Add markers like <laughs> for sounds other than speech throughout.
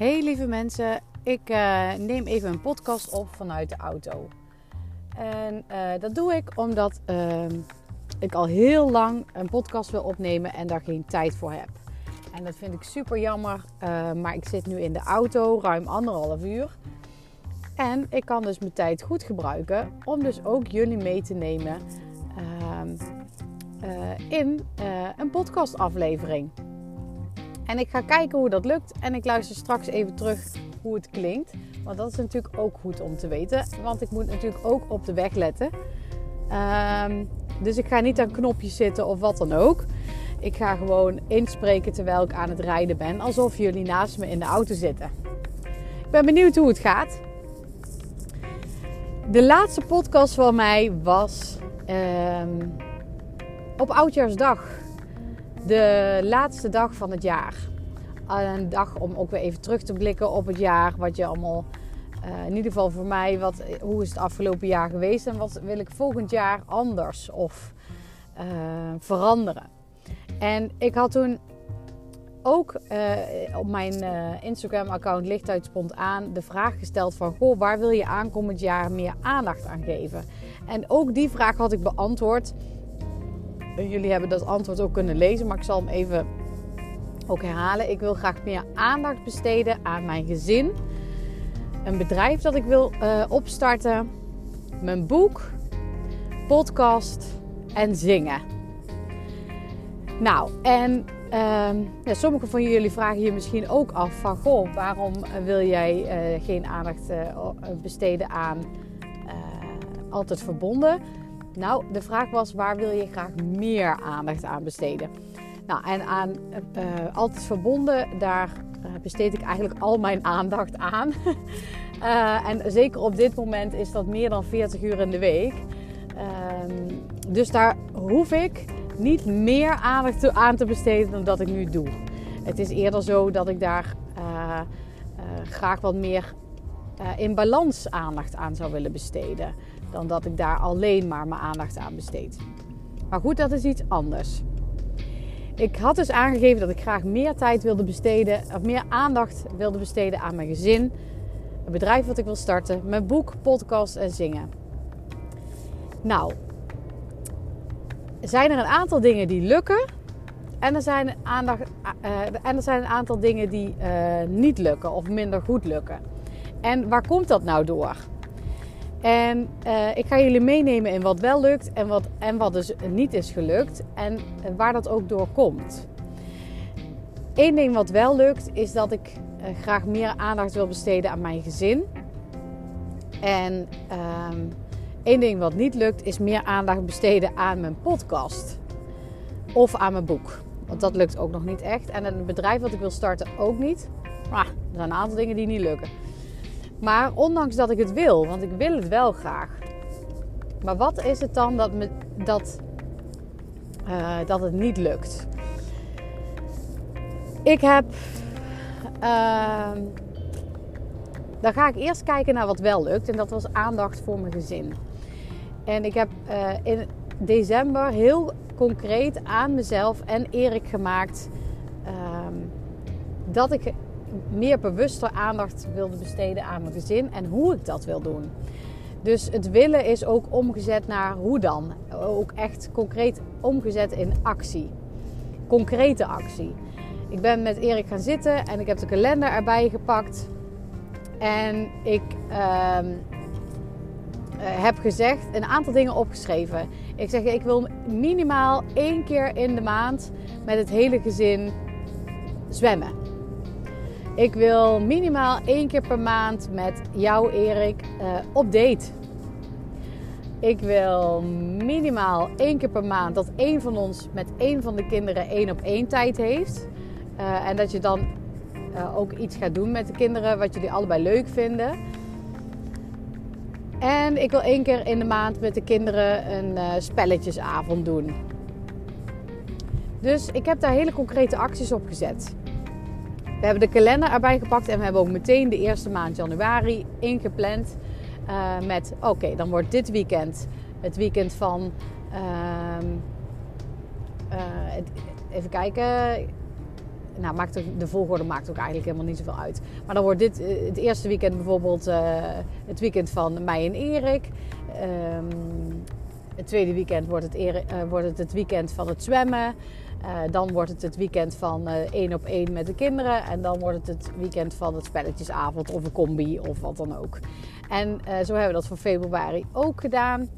Hey lieve mensen, ik uh, neem even een podcast op vanuit de auto. En uh, dat doe ik omdat uh, ik al heel lang een podcast wil opnemen en daar geen tijd voor heb. En dat vind ik super jammer, uh, maar ik zit nu in de auto ruim anderhalf uur. En ik kan dus mijn tijd goed gebruiken om dus ook jullie mee te nemen ehm, in een podcastaflevering. En ik ga kijken hoe dat lukt. En ik luister straks even terug hoe het klinkt. Want dat is natuurlijk ook goed om te weten. Want ik moet natuurlijk ook op de weg letten. Um, dus ik ga niet aan knopjes zitten of wat dan ook. Ik ga gewoon inspreken terwijl ik aan het rijden ben. Alsof jullie naast me in de auto zitten. Ik ben benieuwd hoe het gaat. De laatste podcast van mij was um, op Oudjaarsdag de laatste dag van het jaar. Een dag om ook weer even terug te blikken op het jaar. Wat je allemaal, uh, in ieder geval voor mij, wat, hoe is het afgelopen jaar geweest en wat wil ik volgend jaar anders of uh, veranderen. En ik had toen ook uh, op mijn Instagram-account Lichthuid Spontaan de vraag gesteld van... Goh, waar wil je aankomend jaar meer aandacht aan geven? En ook die vraag had ik beantwoord jullie hebben dat antwoord ook kunnen lezen, maar ik zal hem even ook herhalen. Ik wil graag meer aandacht besteden aan mijn gezin, een bedrijf dat ik wil uh, opstarten, mijn boek, podcast en zingen. Nou, en uh, ja, sommige van jullie vragen hier misschien ook af van... Goh, waarom wil jij uh, geen aandacht uh, besteden aan altijd verbonden? Nou, de vraag was waar wil je graag meer aandacht aan besteden? Nou, en aan uh, altijd verbonden, daar uh, besteed ik eigenlijk al mijn aandacht aan. uh, <laughs> en zeker op dit moment is dat meer dan 40 uur in de week. Ehm, dus daar hoef ik niet meer aandacht aan te besteden dan dat ik nu doe. Het is eerder zo dat ik daar graag wat meer in balans aandacht aan zou willen besteden dan dat ik daar alleen maar mijn aandacht aan besteed. Maar goed, dat is iets anders. Ik had dus aangegeven dat ik graag meer tijd wilde besteden, of meer aandacht wilde besteden aan mijn gezin, het bedrijf wat ik wil starten, mijn boek, podcast en zingen. Nou, zijn er een aantal dingen die lukken en er zijn, aandacht, uh, en er zijn een aantal dingen die uh, niet lukken of minder goed lukken. En waar komt dat nou door? En uh, ik ga jullie meenemen in wat wel lukt en wat, en wat dus niet is gelukt. En waar dat ook door komt. Eén ding wat wel lukt is dat ik uh, graag meer aandacht wil besteden aan mijn gezin. En um, één ding wat niet lukt is meer aandacht besteden aan mijn podcast. Of aan mijn boek. Want dat lukt ook nog niet echt. En het bedrijf wat ik wil starten ook niet. Maar er zijn een aantal dingen die niet lukken. Maar ondanks dat ik het wil, want ik wil het wel graag. Maar wat is het dan dat, dat, uh, dat het niet lukt? Ik heb. Uh, dan ga ik eerst kijken naar wat wel lukt. En dat was aandacht voor mijn gezin. En ik heb uh, in december heel concreet aan mezelf en Erik gemaakt. Uh, dat ik meer bewuster aandacht wilde besteden aan mijn gezin en hoe ik dat wil doen. Dus het willen is ook omgezet naar hoe dan. Ook echt concreet omgezet in actie. Concrete actie. Ik ben met Erik gaan zitten en ik heb de kalender erbij gepakt. En ik uh, heb gezegd, een aantal dingen opgeschreven. Ik zeg, ik wil minimaal één keer in de maand met het hele gezin zwemmen. Ik wil minimaal één keer per maand met jou, Erik, uh, op date. Ik wil minimaal één keer per maand dat één van ons met één van de kinderen één op één tijd heeft. Uh, en dat je dan uh, ook iets gaat doen met de kinderen wat jullie allebei leuk vinden. En ik wil één keer in de maand met de kinderen een spelletjesavond doen. Dus ik heb daar hele concrete acties op gezet. We hebben de kalender erbij gepakt en we hebben ook meteen de eerste maand januari ingepland. Uh, met oké, dan wordt dit weekend het weekend van. Uh, uh, even kijken. nou, maakt de volgorde maakt ook eigenlijk helemaal niet zoveel uit. Maar dan wordt dit eh, het eerste weekend bijvoorbeeld het weekend van mij en Erik. Um, het tweede weekend wordt het, wordt het, het weekend van het zwemmen. Dan wordt het het weekend van één op één met de kinderen. En dan wordt het het weekend van het spelletjesavond of een combi of wat dan ook. En zo hebben we dat voor februari ook gedaan.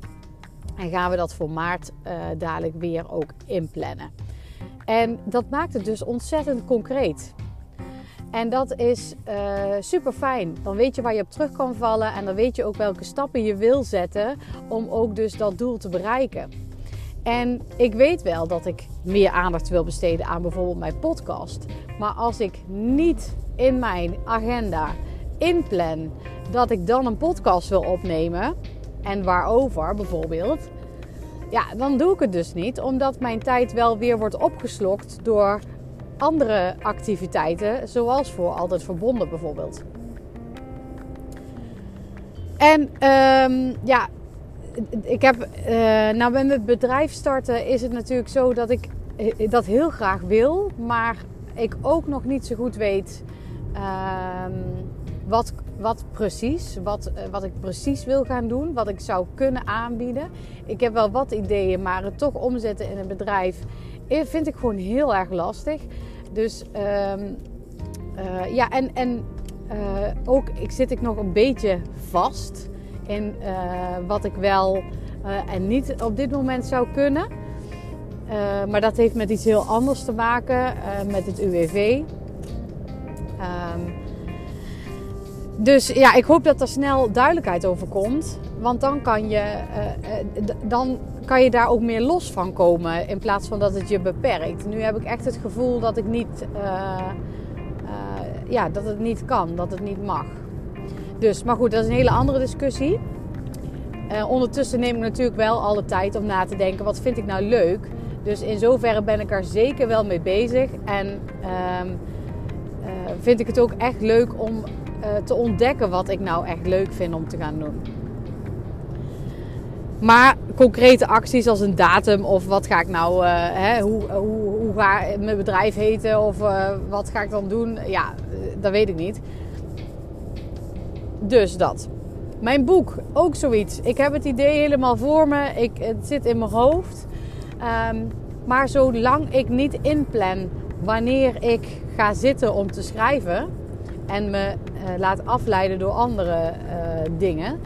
En gaan we dat voor maart dadelijk weer ook inplannen. En dat maakt het dus ontzettend concreet. En dat is super fijn. Dan weet je waar je op terug kan vallen en dan weet je ook welke stappen je wil zetten om ook dus dat doel te bereiken. En ik weet wel dat ik meer aandacht wil besteden aan bijvoorbeeld mijn podcast. Maar als ik niet in mijn agenda inplan dat ik dan een podcast wil opnemen en waarover bijvoorbeeld, ja, dan doe ik het dus niet, omdat mijn tijd wel weer wordt opgeslokt door andere activiteiten, zoals voor Altijd Verbonden bijvoorbeeld. En um, ja, ik heb, uh, nou bij mijn bedrijf starten is het natuurlijk zo dat ik eh, dat heel graag wil, maar ik ook nog niet zo goed weet uh, wat, wat precies, wat, eh, wat ik precies wil gaan doen, wat ik zou kunnen aanbieden. Ik heb wel wat ideeën, maar het toch omzetten in een bedrijf vind ik gewoon heel erg lastig. Dus uh, ja, en, en ook ik zit ik nog een beetje vast in wat ik wel en niet op dit moment zou kunnen. maar dat heeft met iets heel anders te maken, met het UWV. Um, dus ja, ik hoop dat er snel duidelijkheid over komt. Want dan kan je, dan kan je daar ook meer los van komen. In plaats van dat het je beperkt. Nu heb ik echt het gevoel dat ik niet. Ja, dat het niet kan, dat het niet mag. Dus, maar goed, dat is een hele andere discussie. ondertussen neem ik natuurlijk wel alle tijd om na te denken: wat vind ik nou leuk? Dus in zoverre ben ik er zeker wel mee bezig. En ehm, vind ik het ook echt leuk om uh, te ontdekken wat ik nou echt leuk vind om te gaan doen. Maar concrete acties als een datum of wat ga ik nou, hè, hoe, hoe, hoe ga mijn bedrijf heten of wat ga ik dan doen, ja, dat weet ik niet. Dus dat. Mijn boek, ook zoiets. Ik heb het idee helemaal voor me. Ik, het zit in mijn hoofd. Um, maar zolang ik niet inplan wanneer ik ga zitten om te schrijven, en me uh, laat afleiden door andere uh, dingen,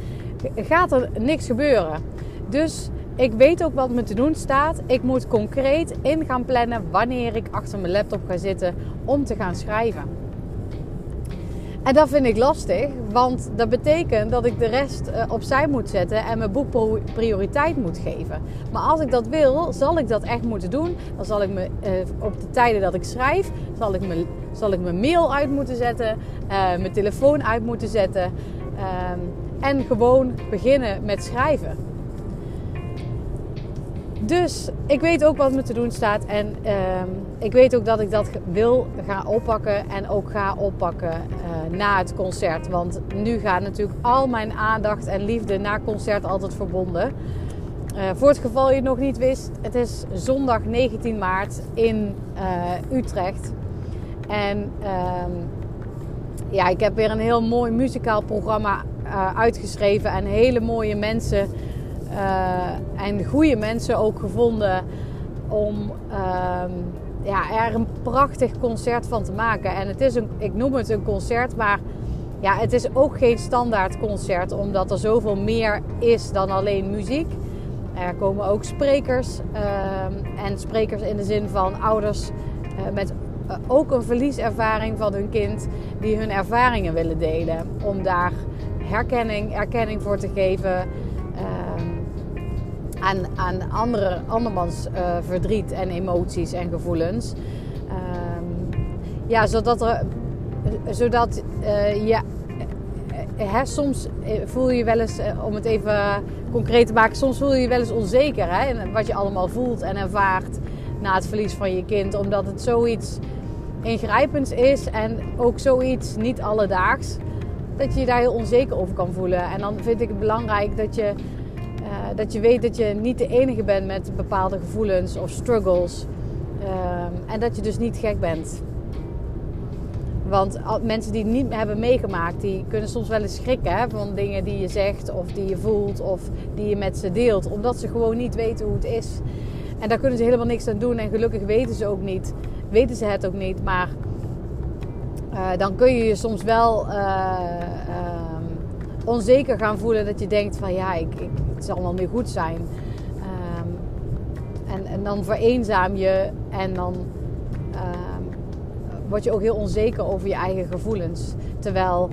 gaat er niks gebeuren. Dus ik weet ook wat me te doen staat. Ik moet concreet in gaan plannen wanneer ik achter mijn laptop ga zitten om te gaan schrijven. En dat vind ik lastig, want dat betekent dat ik de rest uh, opzij moet zetten en mijn boek prioriteit moet geven. Maar als ik dat wil, zal ik dat echt moeten doen. Dan zal ik me uh, op de tijden dat ik schrijf, zal ik, me, zal ik mijn mail uit moeten zetten, uh, mijn telefoon uit moeten zetten ehm, en gewoon beginnen met schrijven. Dus ik weet ook wat me te doen staat. En uh, ik weet ook dat ik dat wil gaan oppakken. En ook ga oppakken na het concert. Want nu gaat natuurlijk al mijn aandacht en liefde naar concert altijd verbonden. Uh, voor het geval je het nog niet wist, het is zondag 19 maart in uh, Utrecht. En ehm, ja, ik heb weer een heel mooi muzikaal programma uitgeschreven. En hele mooie mensen en goede mensen ook gevonden om uh, ja, er een prachtig concert van te maken. En het is een, ik noem het een concert, maar ja, het is ook geen standaard concert, omdat er zoveel meer is dan alleen muziek. Er komen ook sprekers uh, en sprekers in de zin van ouders uh, met uh, ook een verlieservaring van hun kind die hun ervaringen willen delen. Om daar herkenning, erkenning voor te geven aan, andere, andermans uh, verdriet en emoties en gevoelens. Um, ja, zodat er, zodat uh, ja, eh, hè, soms voel je wel eens, om het even concreet te maken, soms voel je je wel eens onzeker hè, wat je allemaal voelt en ervaart na het verlies van je kind, omdat het zoiets ingrijpends is en ook zoiets niet alledaags, dat je je daar heel onzeker over kan voelen. En dan vind ik het belangrijk dat je uh, dat je weet dat je niet de enige bent met bepaalde gevoelens of struggles. Uh, en dat je dus niet gek bent. Want mensen die het niet hebben meegemaakt, die kunnen soms wel eens schrikken hè, van dingen die je zegt of die je voelt of die je met ze deelt. Omdat ze gewoon niet weten hoe het is. En daar kunnen ze helemaal niks aan doen. En gelukkig weten ze ook niet. Weten ze het ook niet. Maar uh, dan kun je je soms wel uh, onzeker gaan voelen. Dat je denkt van ja, ik, het zal wel meer goed zijn. Ehm, en, en dan vereenzaam je. En dan ehm, word je ook heel onzeker over je eigen gevoelens. Terwijl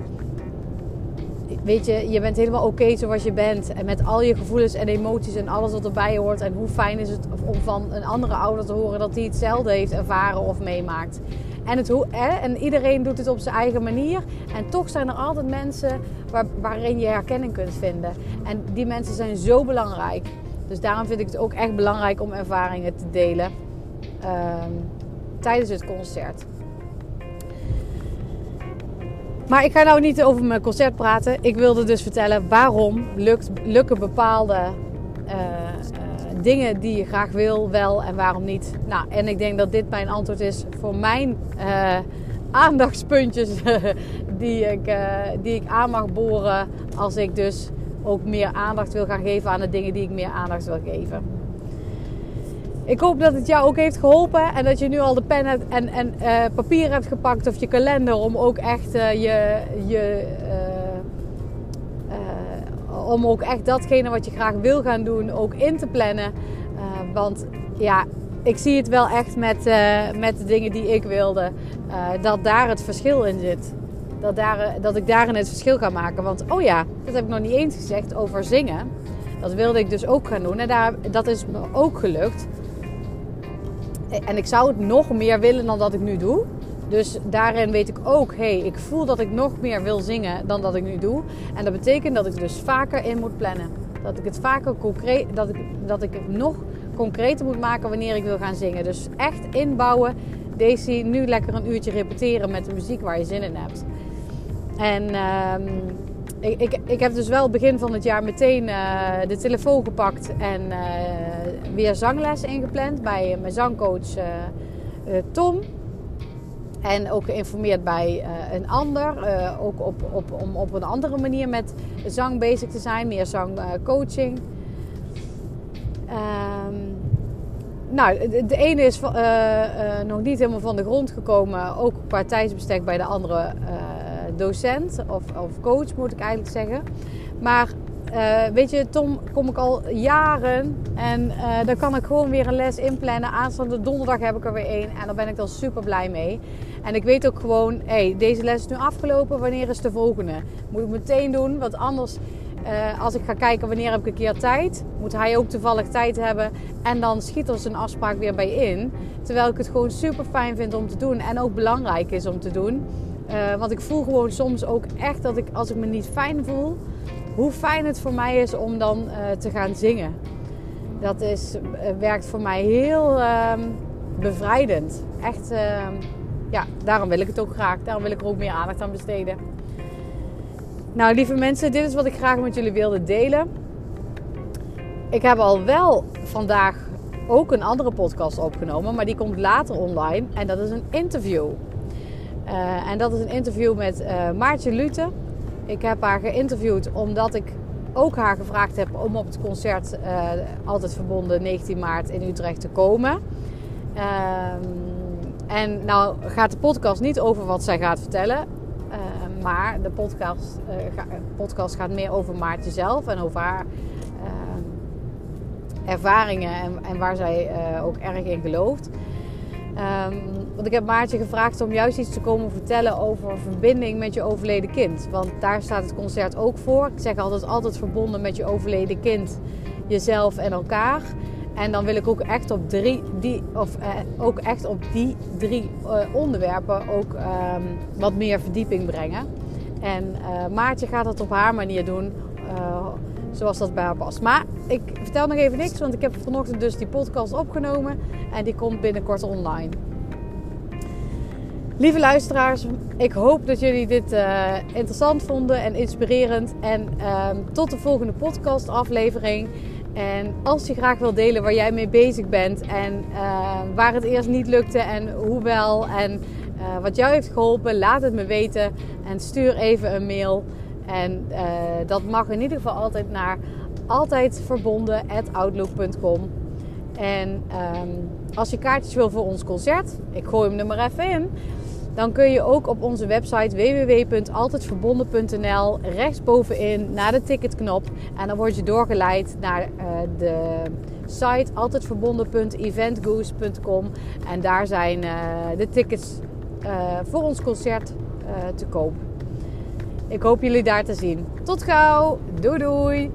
weet je, je bent helemaal oké zoals je bent. En met al je gevoelens en emoties en alles wat erbij hoort. En hoe fijn is het om van een andere ouder te horen dat hij hetzelfde heeft ervaren of meemaakt. En, het, en iedereen doet het op zijn eigen manier. En toch zijn er altijd mensen waar, waarin je herkenning kunt vinden. En die mensen zijn zo belangrijk. Dus daarom vind ik het ook echt belangrijk om ervaringen te delen uh, tijdens het concert. Maar ik ga nou niet over mijn concert praten. Ik wilde dus vertellen waarom lukt, lukken bepaalde uh, dingen die je graag wil wel en waarom niet. Nou, en ik denk dat dit mijn antwoord is voor mijn uh, aandachtspuntjes <laughs> die, ik, die ik aan mag boren als ik dus ook meer aandacht wil gaan geven aan de dingen die ik meer aandacht wil geven. Ik hoop dat het jou ook heeft geholpen en dat je nu al de pen hebt en, en uh, papier hebt gepakt of je kalender om ook echt je, je om ook echt datgene wat je graag wil gaan doen ook in te plannen. want ja, ik zie het wel echt met, met de dingen die ik wilde, dat daar het verschil in zit. Dat, daar, dat ik daarin het verschil ga maken. Want oh ja, dat heb ik nog niet eens gezegd over zingen. Dat wilde ik dus ook gaan doen en daar, dat is me ook gelukt. En ik zou het nog meer willen dan dat ik nu doe. Dus daarin weet ik ook, hé, hey, ik voel dat ik nog meer wil zingen dan dat ik nu doe. En dat betekent dat ik dus vaker in moet plannen. Dat ik het vaker concreet, dat ik, dat ik het nog concreter moet maken wanneer ik wil gaan zingen. Dus echt inbouwen. Deze nu lekker een uurtje repeteren met de muziek waar je zin in hebt. En uh, ik, ik, ik, heb dus wel begin van het jaar meteen uh, de telefoon gepakt en uh, weer zangles ingepland bij mijn zangcoach uh, Tom. En ook geïnformeerd bij een ander, ook op, op, om op een andere manier met zang bezig te zijn, meer zangcoaching. Um, nou, de, de, ene is nog niet helemaal van de grond gekomen, ook qua tijdsbestek bij de andere docent of, of coach moet ik eigenlijk zeggen. Maar uh, weet je, Tom kom ik al jaren en uh, dan kan ik gewoon weer een les inplannen. Aanstaande donderdag heb ik er weer één en daar ben ik dan super blij mee. En ik weet ook gewoon, hey, deze les is nu afgelopen, wanneer is de volgende? Moet ik meteen doen, want anders uh, als ik ga kijken wanneer heb ik een keer tijd, moet hij ook toevallig tijd hebben. En dan schiet er zijn afspraak weer bij in. Terwijl ik het gewoon super fijn vind om te doen en ook belangrijk is om te doen. Want ik voel gewoon soms ook echt dat ik, als ik me niet fijn voel, hoe fijn het voor mij is om dan uh, te gaan zingen. Dat is, uh, werkt voor mij heel ehm, bevrijdend. Echt, ehm, ja, daarom wil ik het ook graag. Daarom wil ik er ook meer aandacht aan besteden. Nou, lieve mensen, dit is wat ik graag met jullie wilde delen. Ik heb al wel vandaag ook een andere podcast opgenomen, maar die komt later online. En dat is een interview. Uh, en dat is een interview met uh, Maartje Lute. Ik heb haar geïnterviewd omdat ik ook haar gevraagd heb om op het concert uh, Altijd Verbonden 19 maart in Utrecht te komen. Ehm, en nou gaat de podcast niet over wat zij gaat vertellen. maar de podcast, ga, podcast gaat meer over Maartje zelf en over haar ehm, ervaringen en, en, waar zij ook erg in gelooft. Um, want ik heb Maartje gevraagd om juist iets te komen vertellen over verbinding met je overleden kind. Want daar staat het concert ook voor. Ik zeg altijd, altijd verbonden met je overleden kind, jezelf en elkaar. En dan wil ik ook echt op, drie, die, of, eh, ook echt op die drie uh, onderwerpen ook um, wat meer verdieping brengen. En uh, Maartje gaat dat op haar manier doen, uh, zoals dat bij haar past. Maar ik vertel nog even niks, want ik heb vanochtend dus die podcast opgenomen en die komt binnenkort online. Lieve luisteraars, ik hoop dat jullie dit uh, interessant vonden en inspirerend. En uh, tot de volgende podcast aflevering. En als je graag wil delen waar jij mee bezig bent en uh, waar het eerst niet lukte en hoe wel. En Uh, wat jou heeft geholpen, laat het me weten en stuur even een mail. En uh, dat mag in ieder geval altijd naar altijdverbonden.outlook.com. En um, als je kaartjes wil voor ons concert, ik gooi hem er maar even in. Dan kun je ook op onze website www.altijdverbonden.nl rechtsbovenin naar de ticketknop. En dan word je doorgeleid naar uh, de site altijdverbonden.eventgoose.com. En daar zijn uh, de tickets uh, voor ons concert te koop. Ik hoop jullie daar te zien. Tot gauw. Doei doei.